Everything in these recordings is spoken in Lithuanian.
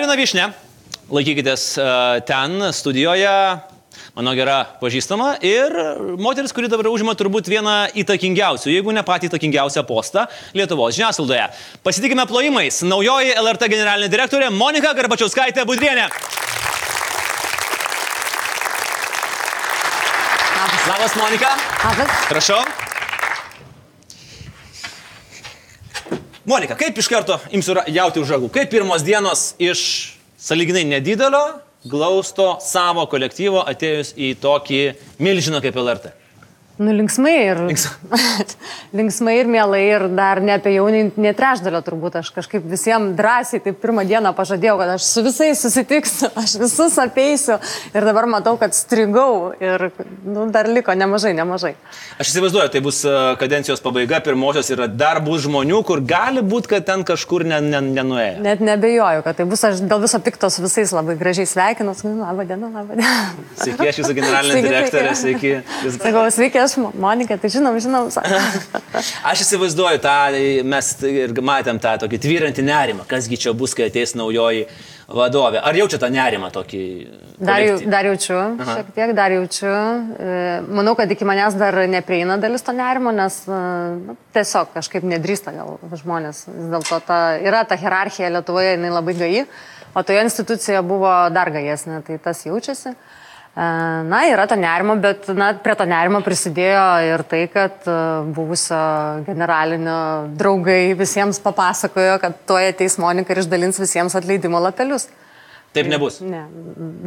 Dar viena viešne. Laikykitės uh, ten studijoje. Mano gera pažįstama ir moteris, kuri dabar užima turbūt vieną įtakingiausių, jeigu ne patį įtakingiausią postą Lietuvos žiniasklaidoje. Pasitikime plojimais. Naujoji LRT generalinė direktorė Monika Garbačiauskaitė Budrienė. Labas, Monika. Labas. Prašau. Monika, kaip iš karto imsiu jauti už žagų? Kaip pirmos dienos iš saliginai nedidelio glausto savo kolektyvo atėjus į tokį milžiną kaip LRT? Nu, linksmai ir. Links- linksmai ir mielai ir dar ne apie jau ne trečdalio turbūt. Aš kažkaip visiems drąsiai, taip pirmą dieną pažadėjau, kad aš su visais susitiksiu, aš visus apeisiu ir dabar matau, kad strigau ir nu, dar liko nemažai, nemažai. Aš įsivaizduoju, tai bus e, kadencijos pabaiga, pirmosios ir dar bus žmonių, kur gali būti, kad ten kažkur ne, ne, nenuėjo. Net nebejoju, kad tai bus, aš dėl viso piktos visais labai gražiai sveikinu. Sakau, Labą dieną, labą dieną. Sveiki, aš jūsų generalinė direktorė, sveiki. Sakau, sveiki, aš Mo- Monika, tai žinom, žinom. Aš įsivaizduoju tą, mes ir matėm tą tokį tvyrantį nerimą, kasgi čia bus, kai ateis naujoji vadovė. Ar jaučia tą nerimą tokį? Dar, jau, dar jaučiu, Aha. šiek tiek dar jaučiu. E, Manau, kad iki manęs dar neprieina dalis to nerimo, nes e, nu, tiesiog kažkaip nedrįsta gal žmonės. Vis dėlto ta, yra ta hierarchija Lietuvoje, jinai labai gai, o toje institucijoje buvo dar gajesnė, tai tas jaučiasi. E, Na, yra to nerimo, bet na, prie to nerimo prisidėjo ir tai, kad e, buvusio generalinio draugai visiems papasakojo, kad tuoj ateis Monika ir išdalins visiems atleidimo lapelius. Taip nebus. Ne,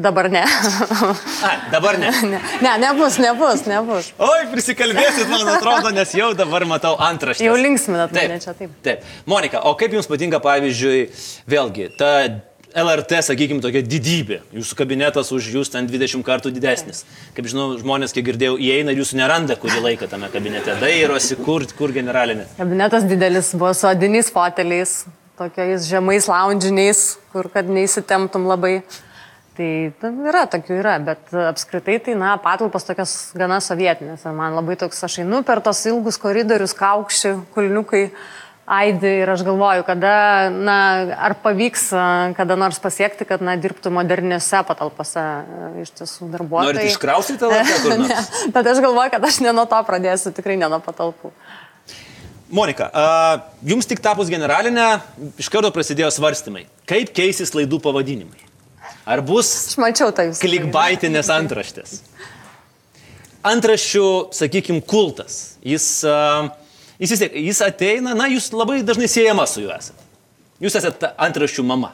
dabar ne. A, dabar ne. ne, ne, nebus, nebus, nebus. Oi, prisikalbėsit, man atrodo, nes jau dabar matau antraštę. Jau linksminat mane čia taip. Taip. Monika, o kaip jums patinka, pavyzdžiui, vėlgi, ta LRT, sakykime, tokia didybė. Jūsų kabinetas už jūs ten 20 kartų didesnis. Kaip žinau, žmonės, kiek girdėjau, įeina ir jūsų neranda kurį laiką tame kabinete. Dairosi, kur, kur generalinė. Kabinetas didelis buvo su odiniais foteliais, tokiais žemais lounginiais, kur kad neįsitemtum labai. Tai ten yra, tokių yra, bet apskritai tai, na, patalpos tokios gana sovietinės. Man labai toks, aš einu per tos ilgus koridorius, kaukščiai, kulniukai. Aidi ir aš galvoju, kada, na, ar pavyks kada nors pasiekti, kad, na, dirbtų moderniuose patalpose iš tiesų darbuotojai. Norit iškraustyti LRT kur ne, nors? bet aš galvoju, kad aš ne nuo to pradėsiu, tikrai ne nuo patalpų. Monika, a, jums tik tapus generalinę, iš karto prasidėjo svarstymai. Kaip keisis laidų pavadinimai? Ar bus Aš mačiau tai jūsų. klikbaitinės antraštės? Antraščių, sakykime, kultas. Jis, a, jis, jis ateina, na, jūs labai dažnai siejama su juo esate. Jūs esate antraščių mama.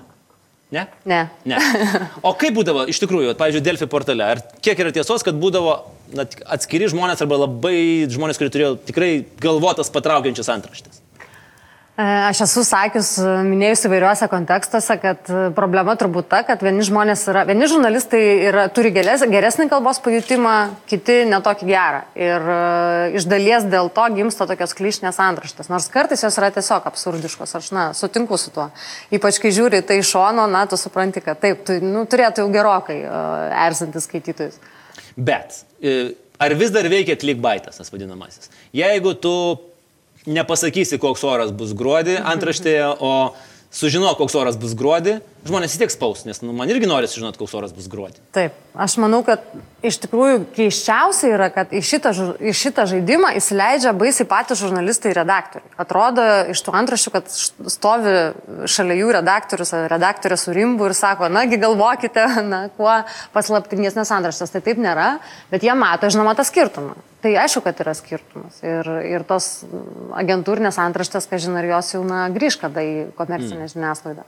Ne? Ne. Ne. O kaip būdavo, iš tikrųjų, pavyzdžiui, Delfi portale, ar kiek yra tiesos, kad būdavo na, atskiri žmonės arba labai žmonės, kurie turėjo tikrai galvotas patraukiančias antraštės? E, Aš esu sakius, minėjus įvairiuose kontekstuose, kad e, problema turbūt ta, kad vieni žmonės yra, vieni žurnalistai yra, turi geres, geresnį kalbos pajutimą, kiti netokį gerą. Ir e, iš dalies dėl to gimsta tokios klišinės antraštės. Nors kartais jos yra tiesiog absurdiškos, aš, na, sutinku su tuo. Ypač kai žiūri tai iš šono, na, tu supranti, kad taip, tu, nu, turėtų jau gerokai erzinti skaitytojus. Bet e, ar vis dar veikia klikbaitas, tas vadinamasis? Jeigu tu nepasakysi, koks oras bus gruodį antraštėje, o sužino, koks oras bus gruodį, žmonės vis tiek spaus, nes nu, man irgi nori sužinoti, koks oras bus gruodį. Taip, aš manau, kad iš tikrųjų keiščiausia yra, kad į šitą, į šitą žaidimą įsileidžia baisiai patys žurnalistai ir redaktoriai. Atrodo iš tų antraščių, kad stovi šalia jų redaktorius, redaktorė su rimbu ir sako, nagi galvokite, na, kuo paslaptingesnės antraštės. Tai taip nėra, bet jie mato, žinoma, tą skirtumą. Tai aišku, kad yra skirtumas. Ir, ir tos agentūrinės antraštės, ką žinai, ar jos jau na, grįž kada į komercinę mm. žiniasklaidą.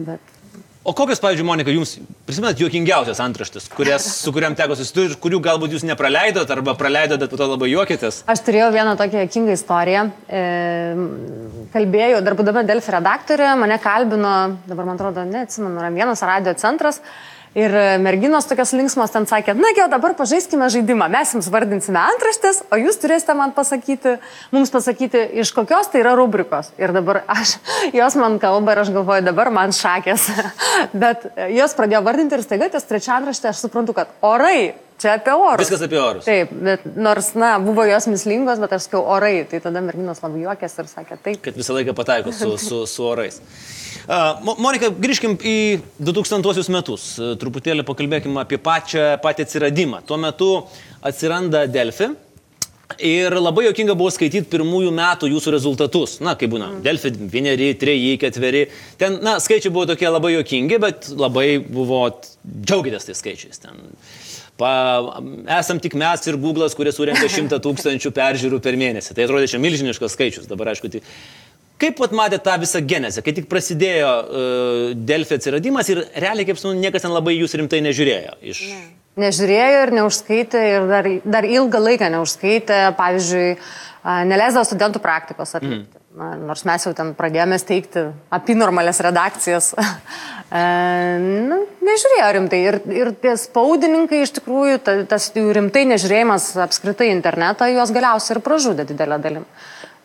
Bet O kokios, pavyzdžiui, Monika, jums prisimenat juokingiausias antraštis, kurias, su kuriam teko susidurti, kurių galbūt jūs nepraleidot arba praleidot, bet po to labai juokitės? Aš turėjau vieną tokią jokingą istoriją. E, kalbėjau, dar būdama Delfi redaktorė, mane kalbino, dabar man atrodo, neatsimenu, yra vienas radio centras. Ir merginos tokios linksmos ten sakė, na, jau dabar pažaiskime žaidimą, mes jums vardinsime antraštės, o jūs turėsite man pasakyti, mums pasakyti, iš kokios tai yra rubrikos. Ir dabar aš, jos man kalba ir aš galvoju, dabar man šakės. Bet jos pradėjo vardinti ir staiga ties trečia antraštė, aš suprantu, kad orai Čia apie orus. Viskas apie orus. Taip, bet nors, na, buvo jos mislingos, bet aš sakiau orai, tai tada merginos labai juokėsi ir sakė taip. Kad visą laiką pataiko su, su, su orais. Monika, grįžkim į 2000 metus. Truputėlį pakalbėkime apie pačią, patį atsiradimą. Tuo metu atsiranda Delfi. Ir labai jokinga buvo skaityti pirmųjų metų jūsų rezultatus. Na, kaip būna, Delfi vieneri, treji, ketveri. Ten, na, skaičiai buvo tokie labai jokingi, bet labai buvo, džiaugitės tais skaičiais. Ten, pa, esam tik mes ir Google'as, kurie surenka šimtą tūkstančių peržiūrų per mėnesį. Tai atrodė čia milžiniškas skaičius. Dabar, aišku, tai... Kaip pat matėte tą visą genezę, kai tik prasidėjo uh, Delfi atsiradimas ir realiai, kaip suprantu, niekas ten labai jūs rimtai nežiūrėjo. Iš... Ne. Nežiūrėjo ir neužskaitė ir dar, dar ilgą laiką neužskaitė, pavyzdžiui, neleisdavo studentų praktikos atlikti. Mm. Na, nors mes jau ten pradėjome steigti apie normales redakcijas. e, nu, nežiūrėjo rimtai. Ir, ir tie spaudininkai iš tikrųjų, ta, tas jų rimtai nežiūrėjimas apskritai internetą, juos galiausiai ir pražudė didelę dalim.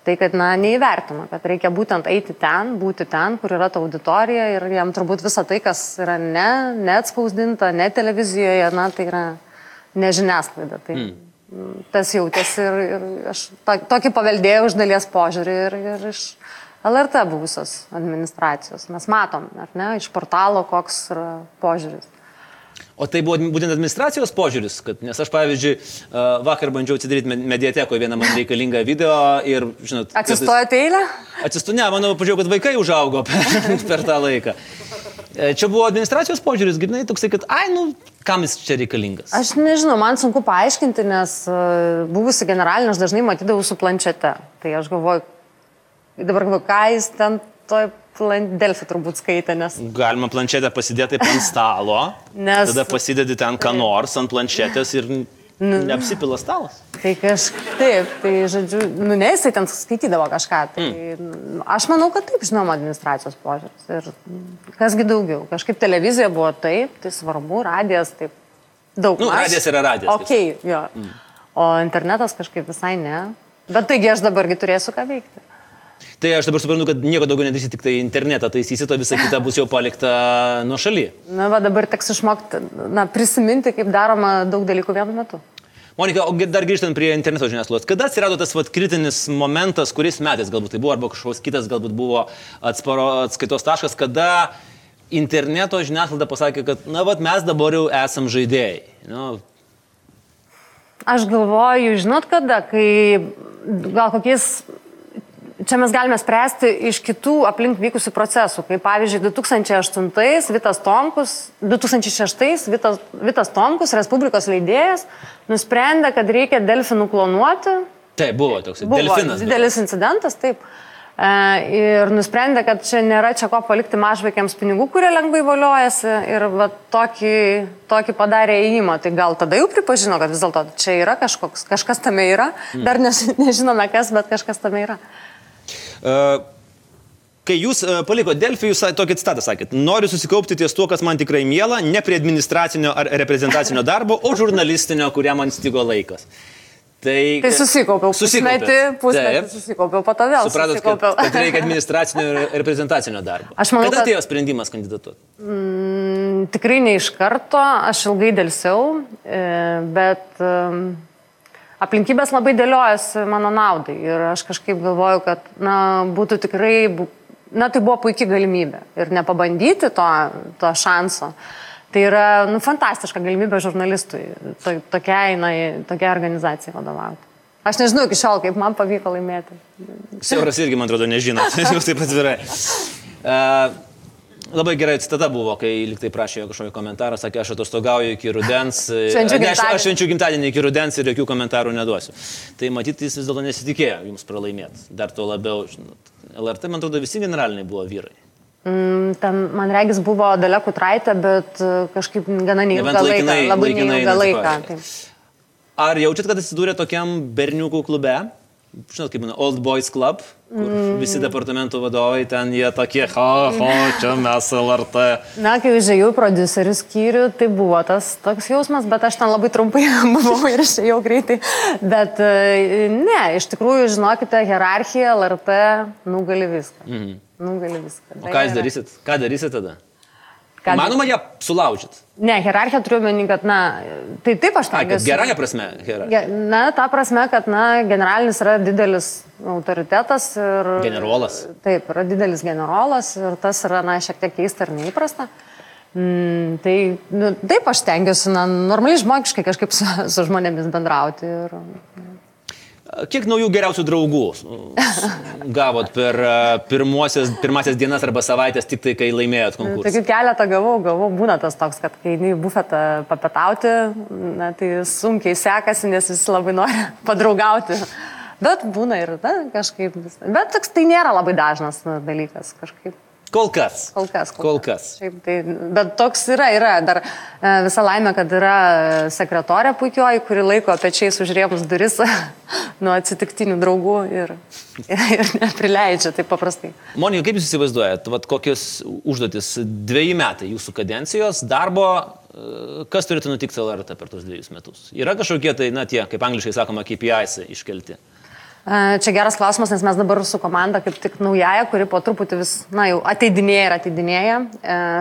Tai, kad, na, neįvertino, kad reikia būtent eiti ten, būti ten, kur yra ta auditorija ir jam turbūt visa tai, kas yra ne, neatspausdinta, ne televizijoje, na, tai yra ne žiniasklaida. Tai mm. tas jautėsi ir, ir aš to, tokį paveldėjau iš dalies požiūrį ir, ir iš LRT buvusios administracijos. Mes matom, ar ne, iš portalo, koks yra požiūris. O tai buvo būtent administracijos požiūris, kad, nes aš, pavyzdžiui, vakar bandžiau atsidaryti mediatekoje vieną man reikalingą video ir, žinot... Atsistojate eilę? Atsistu, ne, manau, pažiūrėjau, kad vaikai užaugo per, per tą laiką. E, čia buvo administracijos požiūris, grinai toksai, kad, ai, nu, kam jis čia reikalingas? Aš nežinau, man sunku paaiškinti, nes e, buvusi generalinė aš dažnai matydavau su planšete. Tai aš galvoju, dabar galvoju, ką jis ten toj Delfi turbūt skaitė, nes. Galima planšetę pasidėti ant stalo, nes... tada pasidedi ten ką nors ant planšetės ir nu, neapsipila stalas. Tai kažkaip, tai žodžiu, nu ne jisai ten skaitydavo kažką. Tai mm. Aš manau, kad taip, žinoma, administracijos požiūris. Ir kasgi daugiau. Kažkaip televizija buvo taip, tai svarbu, radijas taip daug. Nu, radijas yra radijas. Ok, jo. Mm. O internetas kažkaip visai ne. Bet taigi aš dabargi turėsiu ką veikti. Tai aš dabar suprantu, kad nieko daugiau nedarysi, tik tai internetą taisysi, o visa kita bus jau palikta nuo šaly. Na, va dabar teks išmokti, na, prisiminti, kaip daroma daug dalykų vienu metu. Monika, o dar grįžtant prie interneto žiniasklaidos, kada atsirado tas vat, kritinis momentas, kuris metais galbūt tai buvo, arba kažkoks kitas galbūt buvo atsparo atskaitos taškas, kada interneto žiniasklaida pasakė, kad, na, vat, mes dabar jau esam žaidėjai. Nu, Aš galvoju, žinot kada, kai gal kokiais čia mes galime spręsti iš kitų aplink vykusių procesų, kaip pavyzdžiui 2008 Vitas Tomkus, 2006 Vitas, Vitas Tomkus, Respublikos leidėjas, nusprendė, kad reikia delfinų klonuoti. Taip, buvo toks buvo delfinas. Didelis buvo. incidentas, taip. E, ir nusprendė, kad čia nėra čia ko palikti mažvaikiams pinigų, kurie lengvai valiojasi ir va, tokį, tokį padarė įėjimą. Tai gal tada jau pripažino, kad vis dėlto čia yra kažkoks, kažkas tame yra, dar nežinome kas, bet kažkas tame yra. Kai jūs palikote Delfį, jūs tokį citatą sakėt, noriu susikaupti ties tuo, kas man tikrai mėla, ne prie administracinio ar reprezentacinio darbo, o žurnalistinio, kuriam man stigo laikas. Tai, tai susikaupiau. Pusmetį, pusmetį susikaupiau, po to vėl. Supratot, kad, kad reikia administracinio ir reprezentacinio darbo. Aš manau, Kada atėjo kad... sprendimas kandidatuoti? Mm, tikrai ne iš karto, aš ilgai dėlsiau, e, bet... Um, aplinkybės labai dėliojasi mano naudai ir aš kažkaip galvoju, kad na, būtų tikrai, na tai buvo puikia galimybė ir nepabandyti to, to šanso. Tai yra nu, fantastiška galimybė žurnalistui to, tokiai, na, tokiai organizacijai vadovauti. Aš nežinau iki šiol, kaip man pavyko laimėti. Siauras irgi, man atrodo, nežino, jūs taip atvirai. Uh, Labai gerai citata buvo, kai liktai prašė kažkokį komentarą, sakė, aš atostogauju iki rudens. Švenčiu ne, aš, aš švenčiu gimtadienį iki rudens ir jokių komentarų neduosiu. Tai matyti, jis vis dėlto nesitikėjo jums pralaimėti. Dar to labiau, žinot. LRT, man atrodo, visi generaliniai buvo vyrai. Mm, ten, man regis, buvo Dalia Kutraitė, bet e, kažkaip gana neilgą laiką. Labai neilgą laiką. Ar jaučiat, kad atsidūrė tokiam berniukų klube? Žinot, kaip būna, Old Boys Club, kur mm. visi departamentų vadovai ten jie tokie, ha, ha, čia mes LRT. Na, kai užėjau producerių skyrių, tai buvo tas toks jausmas, bet aš ten labai trumpai buvau ir išėjau greitai. Bet e, ne, iš tikrųjų, žinokite, hierarchija LRT nugali viską. Mm. Nugali viską. O ką jūs darysit? Ką darysit tada? Gal- Manoma ją sulaužyti. Ne, hierarchija turiu menį, kad, na, tai taip aš kad stengiuosi. gerąją prasme. Hierarchija. Na, ta prasme, kad, na, generalinis yra didelis autoritetas ir... Generolas. Taip, yra didelis generolas ir tas yra, na, šiek tiek keista ir neįprasta. Mm, tai, nu, taip aš stengiuosi, na, normaliai žmogiškai kažkaip su, su žmonėmis bendrauti. Ir, Kiek naujų geriausių draugų gavot per pirmuosias, pirmasias dienas arba savaitės tik tai, kai laimėjot konkursą? Tokių keletą gavau, gavau, būna tas toks, kad kai eini į bufetą papetauti, na, tai sunkiai sekasi, nes visi labai nori padraugauti. Bet būna ir na, kažkaip. Bet toks tai nėra labai dažnas na, dalykas kažkaip. Kol kas. Kol kas. Kol kas. Šiaip, tai, bet toks yra, yra. Dar e, visa laimė, kad yra e, sekretorė puikioji, kuri laiko pečiais užrėmus duris nuo atsitiktinių draugų ir, ir, neprileidžia taip paprastai. Monika, kaip jūs įsivaizduojat, vat, kokios užduotis dviejai metai jūsų kadencijos darbo, e, kas turėtų nutikti LRT per tos dviejus metus? Yra kažkokie tai, na tie, kaip angliškai sakoma, KPIs iškelti? Čia geras klausimas, nes mes dabar su komanda kaip tik naujaja, kuri po truputį vis, na jau ateidinėja ir ateidinėja,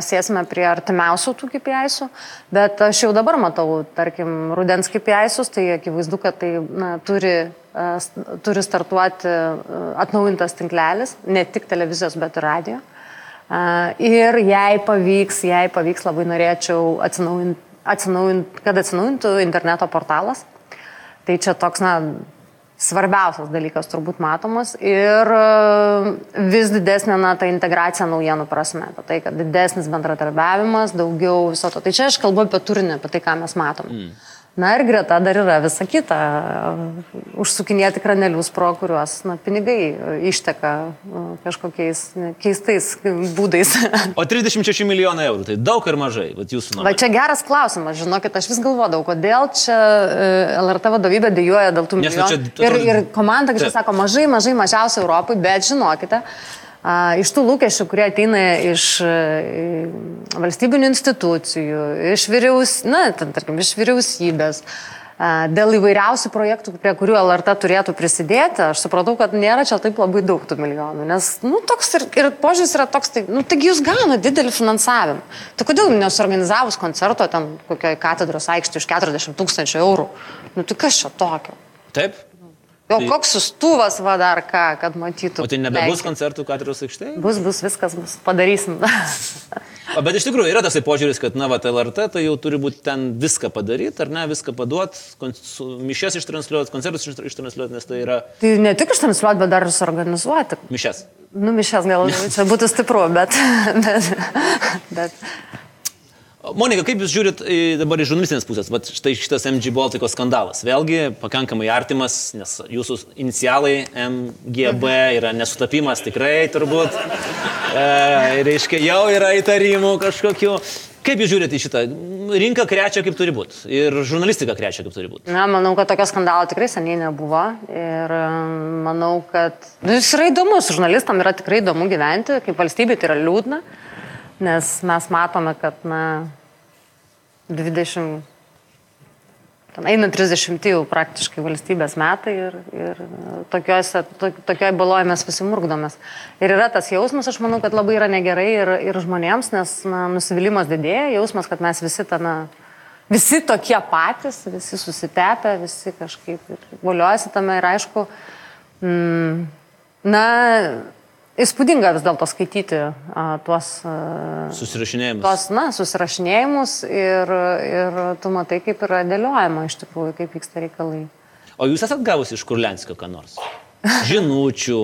sėsime prie artimiausių tų KPIsų, bet aš jau dabar matau, tarkim, rudens KPIsus, tai akivaizdu, kad tai na, turi, turi startuoti atnaujintas tinklelis, ne tik televizijos, bet ir radio. Ir jei pavyks, jei pavyks, labai norėčiau atsinaujinti, atsinaujint, kad atsinaujintų interneto portalas. Tai čia toks, na, svarbiausias dalykas turbūt matomas ir e, vis didesnė, na, ta integracija naujienų prasme, apie tai, kad didesnis bendradarbiavimas, daugiau viso to. Tai čia aš kalbu apie turinį, apie tai, ką mes matome. Mm. Na ir greta dar yra visa kita. Užsukinėti kranelius, pro kuriuos na, pinigai išteka kažkokiais keistais būdais. O 36 milijonai eurų, tai daug ar mažai, vat jūsų Va nuomonė? čia geras klausimas, žinokit, aš vis galvodavau, kodėl čia e, LRT vadovybė dėjoja dėl tų Nes va čia milijonų. Ir, atrodo- ir komanda, kaip čia Taip. sako, mažai, mažai, mažiausiai Europai, bet žinokite, a, iš tų lūkesčių, kurie ateina iš e, valstybinių institucijų, iš, vyriaus, na, ten, tarkim, iš vyriausybės, dėl įvairiausių projektų, prie kurių LRT turėtų prisidėti, aš supratau, kad nėra čia taip labai daug tų milijonų. Nes, nu, toks ir, ir požiūris yra toks, tai, nu, taigi jūs gauna didelį finansavimą. Tai kodėl nesuorganizavus koncerto ten kokioje katedros aikštėje už 40 tūkstančių eurų? Nu, tai kas čia tokio? Taip? O Tai- koks sustuvas va dar ką, kad matytų. O tai nebebus Lenkija. koncertų katedros aikštėje? Bus, bus, viskas bus. Padarysim. O bet iš tikrųjų yra tas požiūris, kad, na, va, LRT tai jau turi būti ten viską padaryti, ar ne, viską paduoti, mišes ištransliuoti, koncertus ištra- ištransliuoti, nes tai yra tai ne tik ištransliuoti, bet dar ir suorganizuoti. mišes. Numišęs gal čia būtų stipru, bet... bet, bet Monika, kaip Jūs žiūrit į, dabar iš žurnalistinės pusės, va štai šitas MG Baltiko skandalas, vėlgi pakankamai artimas, nes Jūsų inicialai MGB yra nesutapimas tikrai turbūt, e, reiškia, jau yra įtarimų kažkokių. Kaip Jūs žiūrite į šitą? Rinka krečia kaip turi būti ir žurnalistika krečia kaip turi būti. Na, manau, kad tokio skandalo tikrai seniai nebuvo. Ir manau, kad nu, jis yra įdomus. Žurnalistam yra tikrai įdomu gyventi. Kaip valstybė tai yra liūdna. Nes mes matome, kad, na, 20, ten eina 30 jau praktiškai valstybės metai ir, ir tokiuose, to, tokioje baloje mes visi murgdomės. Ir yra tas jausmas, aš manau, kad labai yra negerai ir, ir žmonėms, nes na, nusivylimas didėja, jausmas, kad mes visi tame, visi tokie patys, visi susitepę, visi kažkaip ir voliojasi tame ir aišku, mm, na, įspūdinga vis dėlto skaityti a, tuos a, Susirašinėjimas. tos, na, susirašinėjimus ir, ir tu matai, kaip yra dėliojama iš tikrųjų, kaip vyksta reikalai. O Jūs esat gavusi iš Kurlenskio ką nors? Žinučių,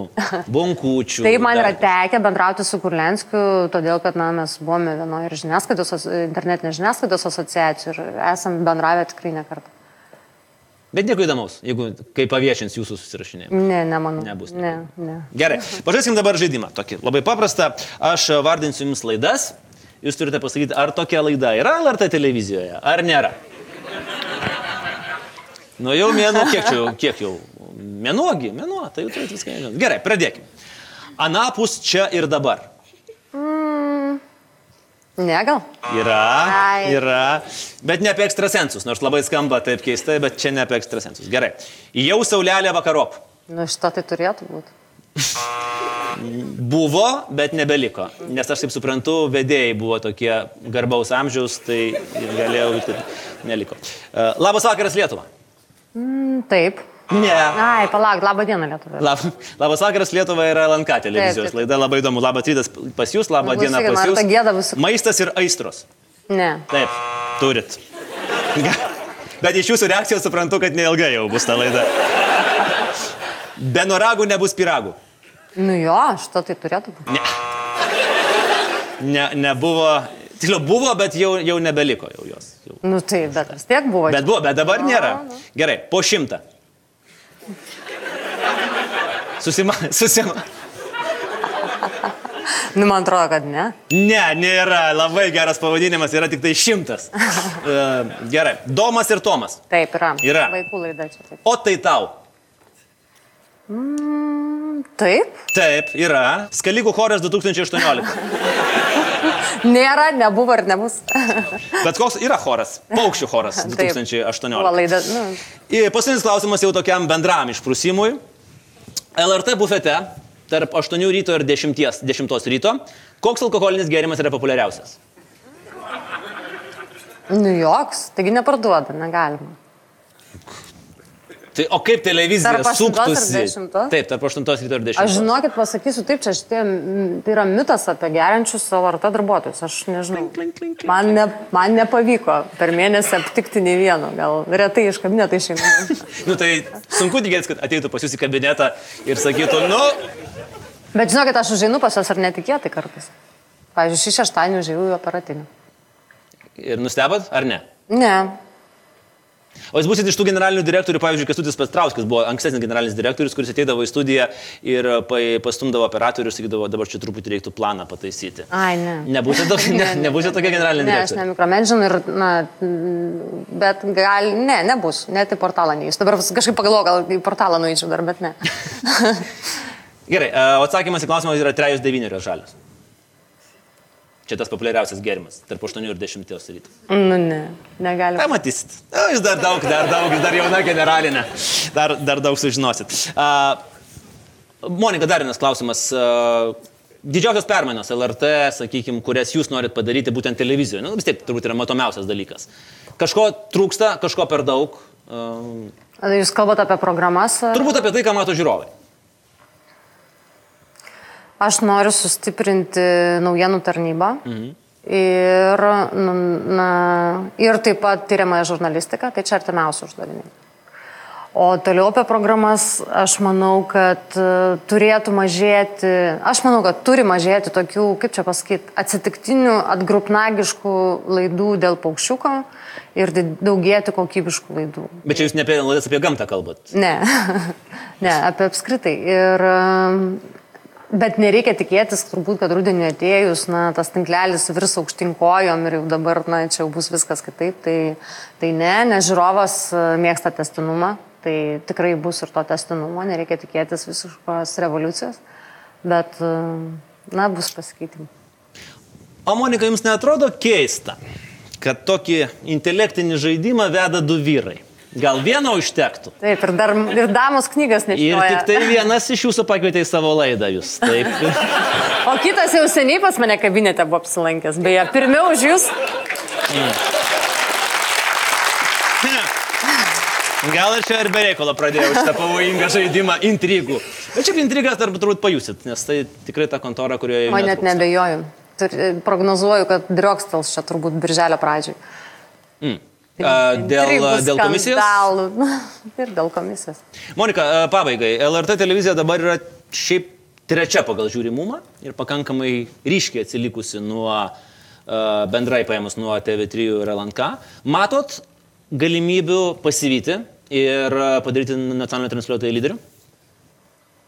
bonkučių. Tai man yra tekę bendrauti su Kurlenskiu, todėl kad na, mes buvome vienoje ir žiniasklaidos, as- internetinės žiniasklaidos asociacijų ir esame bendravę tikrai ne kartą. Bet nieko įdomaus, jeigu kai paviešins jūsų susirašinėjimą. Ne, nemanau. Nebus Ne, ne. Gerai, pažaiskim dabar žaidimą. Tokį labai paprastą. Aš vardinsiu jums laidas. Jūs turite pasakyti, ar tokia laida yra LRT televizijoje, ar nėra. Nu jau mėnuo, kiek čia jau, kiek jau? Mėnuogi, mėnuo, tai jau turite viską žinoti. Gerai, pradėkime. Anapus čia ir dabar. Ne, gal? Yra, Ai. yra, bet ne apie ekstrasensus, nors labai skamba taip keistai, bet čia ne apie ekstrasensus. Gerai. Jau saulelė vakarop. Nu, šito tai turėtų būti. Buvo, bet nebeliko. Nes aš taip suprantu, vedėjai buvo tokie garbaus amžiaus, tai galėjau vykti. Neliko. Uh, labas vakaras Lietuva. Mm, taip. Ne. Ai, palauk, labą dieną Lietuva. Lab, labas vakaras Lietuva yra LNK televizijos Taip, taip. laida. Labai įdomu. Labas rytas pas jūs, labą Nu, dieną pas jūs. gėda visų- Maistas ir aistros. Ne. Taip, turit. Bet iš jūsų reakcijos suprantu, kad neilgai jau bus ta laida. Be noragų nebus piragų. Nu jo, šito tai turėtų būti. Ne. Ne, nebuvo. Tiksliau, buvo, bet jau, jau nebeliko jau jos. Jau. Nu tai, bet vis tiek buvo. Bet buvo, bet dabar nėra. Gerai, po šimtą. Susima, susima. Nu, man atrodo, kad ne. Ne, nėra. Labai geras pavadinimas, yra tik tai šimtas. Uh, gerai, Domas ir Tomas. Taip, yra. Yra. Vaikų laida čia. Taip. O tai tau. Mm, taip. Taip, yra. Skalikų choras 2018. Nėra, nebuvo ir nebus. Bet koks yra choras? Paukščių choras Taip. 2018. Buvo laida. Nu, Ir paskutinis klausimas jau tokiam bendram išprusimui. LRT bufete tarp 8 ryto ir 10, 10 ryto. Koks alkoholinis gėrimas yra populiariausias? nu joks, taigi neparduoda, negalima. Tai, o kaip televizija suktųsi? Taip, tarp 8 ryto ir 10. Aš žinokit, pasakysiu taip, čia šitie, tai yra mitas apie geriančius LRT darbuotojus. Aš nežinau. klink, klink, klink. Man, ne, man nepavyko per mėnesį aptikti nei vieno. Gal retai iš kabineto išeinu. Nu tai sunku tikėtis, kad ateitų pas jūs į kabinetą ir sakytų, nu, Bet žinokit, aš užeinu pas juos ar netikėtai kartais. Pavyzdžiui, šį šeštadienį užėjau į operatinį. ir nustebat, ar ne? Ne. O jūs būsit iš tų generalinių direktorių, pavyzdžiui, Kestutis Pastrauskis buvo ankstesnis generalinis direktorius, kuris ateidavo į studiją ir pa- pastumdavo operatorių ir sakydavo, dabar čia truputį reiktų planą pataisyti. Ai, ne. Nebūsit, to, ne, nebūsit tokia generalinė Ne, aš direktorė. nemikromenžinu ir, na, bet gal, ne, nebus, net į portalą neįsiu. Dabar kažkaip pagalvoju, gal į portalą nueičiau dar, bet ne. Gerai, e, o atsakymas į klausimą yra 3-9 žalias. Čia tas populiariausias gėrimas, tarp 8 ir 10 ryto. nu, ne, negalima. Tai matysit. Na, jūs dar daug, dar daug, dar jauna generalinė. Dar, dar daug sužinosit. Uh, Monika, dar vienas klausimas. Uh, didžiausias permainos LRT, sakykime, kurias jūs norit padaryti būtent televizijoje. Nu, vis tiek turbūt yra matomiausias dalykas. Kažko trūksta, kažko per daug. Uh, Jūs kalbate apie programas? ar- turbūt apie tai, ką mato žiūrovai. Aš noriu sustiprinti naujienų tarnybą. Mhm. Ir, nu, na, ir taip pat tyriamąją žurnalistiką, tai čia artimiausi uždaviniai. O toliau apie programas, aš manau, kad e, turėtų mažėti, aš manau, kad turi mažėti tokių, kaip čia pasakyti, atsitiktinių, atgrupnagiškų laidų dėl paukščiuko ir daugėti kokybiškų laidų. Bet čia jūs ne apie laidas apie gamtą kalbat. Ne, ne, apie apskritai. Ir, bet nereikia tikėtis, turbūt, kad rudenį atėjus, na, tas tinklelis virs aukštinkojom ir jau dabar, na, čia jau bus viskas kitaip. Tai, tai ne, nes žiūrovas uh, mėgsta testinumą, tai tikrai bus ir to testinumo, nereikia tikėtis visiškos revoliucijos, bet, uh, na, bus pasikeitimai. O Monika, jums netrodo keista, kad tokį intelektinį žaidimą veda du vyrai? Gal vieno užtektų? Taip, ir dar ir damos knygas Ir nešioja. tik tai vienas iš jūsų pakvietė į savo laidą jūs. Taip. O kitas jau seniai pas mane kabinete buvo apsilankęs. Beje, pirmiau už jūs. Gal aš čia ir be reikalo pradėjau šitą pavojingą žaidimą intrigų. Bet šiaip intrigas dar turbūt pajusit, nes tai tikrai ta kontora, kurioje... O net nebejoju. Prognozuoju, kad driokstels čia turbūt birželio pradžioj. A, Dėl, dėl komisijos? Skandalų. Ir dėl komisijos. Monika, pabaigai. LRT televizija dabar yra šiaip trečia pagal žiūrimumą ir pakankamai ryškiai atsilikusi nuo bendrai paėmus nuo TV3 ir LNK. Matot galimybių pasivyti ir padaryti nacionalinio transliuotojo lyderiu?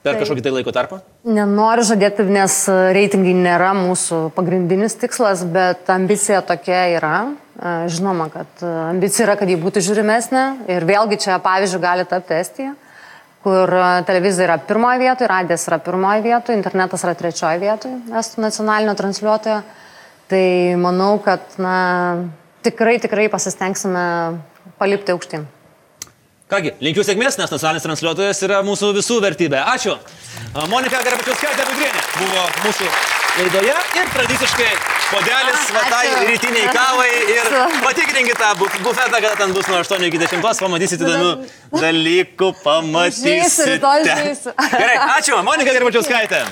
Per Taip. kažkokį tai laiko tarpą? Nenoriu žadėti, nes reitingai nėra mūsų pagrindinis tikslas, bet ambicija tokia yra. E, Žinoma, kad e, ambicija yra, kad ji būtų žiūrimesnė. Ir vėlgi čia pavyzdžių gali tapti Estija, kur e, televizija yra pirmoje vietoje, radijas yra pirmoje vietoje, internetas yra trečioje vietoje, estų nacionalinio transliuotojo. Tai manau, kad na, tikrai, tikrai pasistengsime palipti aukštyn. Kągi, linkiu sėkmės, nes nacionalinis transliuotojas yra mūsų visų vertybė. Ačiū. Monika Garbačiauskaitė Budrienė buvo mūsų laidoje ir tradiciškai podelis A, va tai ačiū. rytiniai kavai ir patikrinkite tą bu- bufetą, kada ten bus nuo 8 iki 10, pamatysite įdomių dalykų, žeisiu. Gerai, ačiū, Monika Garbačiauskaitė.